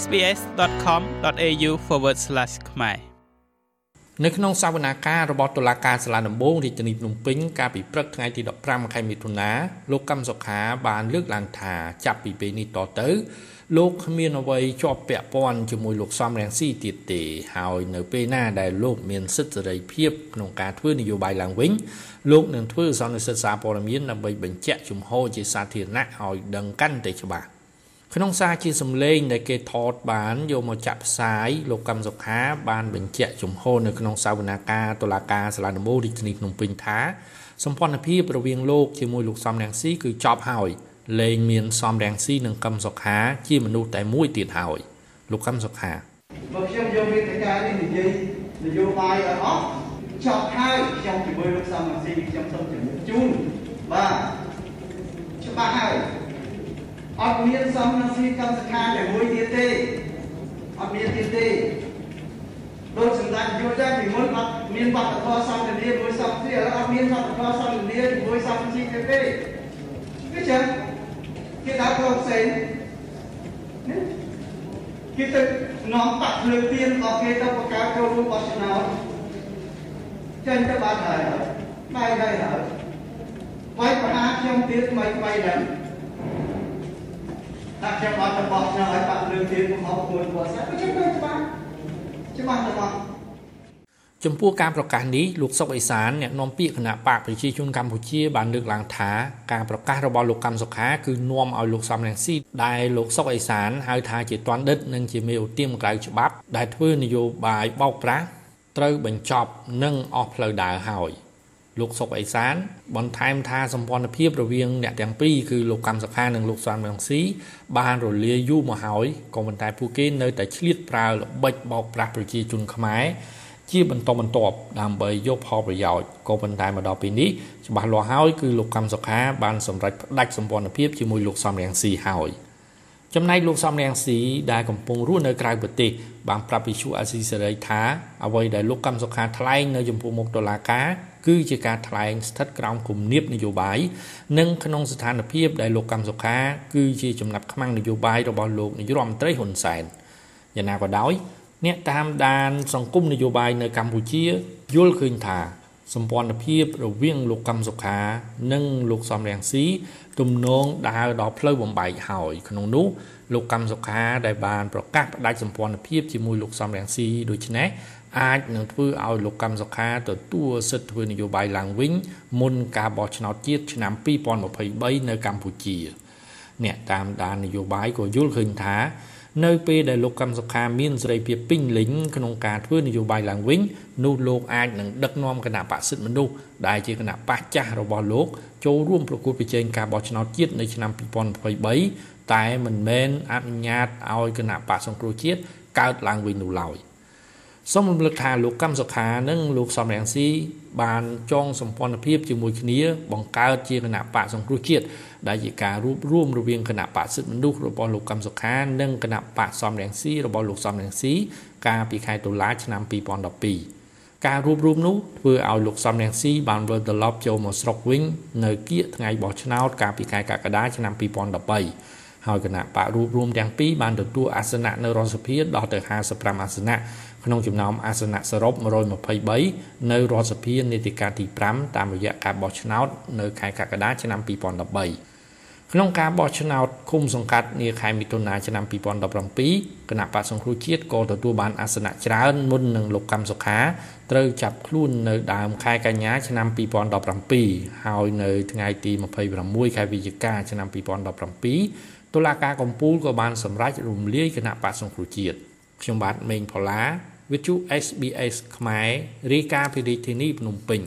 sbs.com.au/ ខ្មែរនៅក្នុងសវនាការរបស់តុលាការសាលាដំបងរាជធានីភ្នំពេញកាលពីព្រឹកថ្ងៃទី15ខែមិថុនាលោកកម្មសុខាបានលើកឡើងថាចាប់ពីពេលនេះតទៅលោកគ្មានអ្វីជាប់ពាក់ព័ន្ធជាមួយលោកសំរងស៊ីទៀតទេហើយនៅពេលណាដែលលោកមានសិទ្ធិសេរីភាពក្នុងការធ្វើនយោបាយឡើងវិញលោកនឹងធ្វើសន្និសីទសារព័ត៌មានដើម្បីបញ្ជាក់ជំហរជាសាធារណៈឲ្យដឹងកាន់តែច្បាស់ ក្នុងសារជាសម្លេងដែលគេថតបានយកមកចាក់ផ្សាយលោកកម្មសុខាបានបញ្ជាក់ជំហរនៅក្នុងសវនាការតុលាការសាលាដំបូងរាជធានីភ្នំពេញថាសម្ព័ន្ធភាពរវាងលោកជាមួយលោកសំរងស៊ីគឺចប់ហើយលែងមានសំរងស៊ីនិងកម្មសុខាជាមនុស្សតែមួយទៀតហើយលោកកម្មសុខាបើខ្ញុំយកវេទិកានេះនិយាយនយោបាយឲ្យអស់ចប់ហើយខ្ញុំជាមួយលោកសំរងស៊ីខ្ញុំសូមជំរាបជូនបាទច្បាស់ហើយ អត់មានសំនឹងស៊ីកម្មសខាតែមួយទៀតទេអត់មានទៀតទេដូចសម្ដេចយល់ដែរពីមុនអត់មានវប្បធម៌សន្តិនិកមួយសំស៊ីឥឡូវអត់មានវប្បធម៌សន្តិនិកជាមួយសំស៊ីទេទេគឺចឹងគេដើរខ្លួនផ្សេងគេទៅនាំបាក់ភ្លើងទៀនរបស់គេទៅបង្កើតចូលរួមបោះឆ្នោតចេញទៅបាត់ហើយបាយហើយហើយវាយប្រហារខ្ញុំទៀតថ្មីថ្មីហ្នឹង ថាខ្ញុំអត់ទៅបោះឆ្នោតឲ្យបាក់លើកទៀតមកអត់គួរគាត់ស្អាតខ្ញុំទៅច្បាស់ច្បាស់ទៅមកចំពោះការប្រកាសនេះលោកសុកអេសានអ្នកនាំពាក្យគណៈបកប្រជាជនកម្ពុជាបានលើកឡើងថាការប្រកាសរបស់លោកកម្មសុខាគឺនាំឲ្យលោកសំរងស៊ីដែលលោកសុកអេសានហៅថាជាទាន់ដិតនិងជាមេឧទាមក្រៅច្បាប់ដែលធ្វើនយោបាយបោកប្រាស់ត្រូវបញ្ចប់និងអស់ផ្លូវដើរហើយ លោកសុកអេសានបន្ថែមថាសម្ព័ន្ធភាពរវាងអ្នកទាំងពីរគឺលោកកម្មសខានិងលោកសានមងស៊ីបានរលាយយូរមកហើយក៏ប៉ុន្តែពួកគេនៅតែឆ្លៀតប្រើល្បិចបោកប្រាស់ប្រជាជនខ្មែរជាបន្តបន្ទាប់ដើម្បីយកផលប្រយោជន៍ក៏ប៉ុន្តែមកដល់ពេលនេះច្បាស់លាស់ហើយគឺលោកកម្មសុខាបានសម្រេចផ្ដាច់សម្ព័ន្ធភាពជាមួយលោកសំរងស៊ីហើយ ចំណែកលោកសំរងស៊ីដែលកំពុងរស់នៅក្រៅប្រទេសបានប្រាប់វិសុអាស៊ីសេរីថាអ្វីដែលលោកកម្មសុខាថ្លែងនៅចំពោះមុខតុលាការគឺជាការថ្លែងស្ថិតក្រោមគំនាបនយោបាយនិងក្នុងស្ថានភាពដែលលោកកម្មសុខាគឺជាចំណាត់ខ្មាំងនយោបាយរបស់លោកនាយរដ្ឋមន្ត្រីហ៊ុនសែនយ៉ាងណាក៏ដោយអ្នកតាមដានសង្គមនយោបាយនៅកម្ពុជាយល់ឃើញថា សម្ព័ន្ធភាពរវាងលោកកម្មសុខា និងលោកសំរងស៊ីទំនងដើរដល់ផ្លូវបំបែកហើយក្នុងនោះលោកកម្មសុខាដែលបានប្រកាសផ្ដាច់សម្ព័ន្ធភាពជាមួយលោកសំរងស៊ីដូច្នេះអាចនឹងធ្វើឲ្យលោកកម្មសុខាទទួលសិទ្ធិធ្វើនយោបាយឡើងវិញមុនការបោះឆ្នោតជាតិឆ្នាំ2023នៅកម្ពុជា អ្នកតាមដាននយោបាយក៏យល់ឃើញថា នៅពេលដែលលោកកម្មសុខាមានសេរីភាពពេញលេញក្នុងការធ្វើនយោបាយឡើងវិញនោះលោកអាចនឹងដឹកនាំគណៈបក្សសិទ្ធិមនុស្សដែលជាគណៈបក្សចាស់របស់លោកចូលរួមប្រគល់ប្រជែងការបោះឆ្នោតជាតិនៅឆ្នាំ2023តែមិនមែនអនុញ្ញាតឲ្យគណៈបក្សសង្គ្រោះជាតិកើតឡើងវិញនោះឡើយ។សូមរំលឹកថាលោកកម្មសុខានិងលោកសំរងស៊ី បានចងសម្ព័ន្ធភាពជាមួយគ្នាបង្កើតជាគណៈបកសង្គ្រោះជាតិដែលជាការរួបរួមរវាងគណៈបកសិទ្ធិមនុស្សរបស់លោកកឹមសុខានិងគណៈបកសំរងស៊ីរបស់លោកសំរងស៊ីកាលពីខែតុលាឆ្នាំ2012ការរួបរួមនោះធ្វើឲ្យលោកសំរងស៊ីបានវិលត្រឡប់ចូលមកស្រុកវិញនៅគៀកថ្ងៃបោះឆ្នោតកាលពីខែកក្កដាឆ្នាំ2013 ហើយគណៈបករួបរวมទាំងពីរបានទទួលអាសនៈនៅរដ្ឋសភាដល់ទៅ55អាសនៈក្នុងចំណោមអាសនៈសរុប123នៅរដ្ឋសភានីតិកាលទី5តាមរយៈការបោះឆ្នោតនៅខែកក្កដាឆ្នាំ2013ក្នុងការបោះឆ្នោតឃុំសង្កាត់នាខែមិថុនាឆ្នាំ2017គណៈបក្សសង្គ្រោះជាតិក៏ទទួលបានអាសនៈច្រើនមុននឹងលោកកម្មសុខាត្រូវចាប់ខ្លួននៅដើមខែកញ្ញាឆ្នាំ2017ហើយនៅថ្ងៃទី26ខែវិច្ឆិកាឆ្នាំ2017 តុលាការកំពូលក៏បានសម្រេចរំលាយគណៈបក្សសង្គ្រោះជាតិខ្ញុំបាទមេងផល្លាវិទ្យុ SBS ខ្មែររាយការណ៍ពីរាជធានីភ្នំពេញ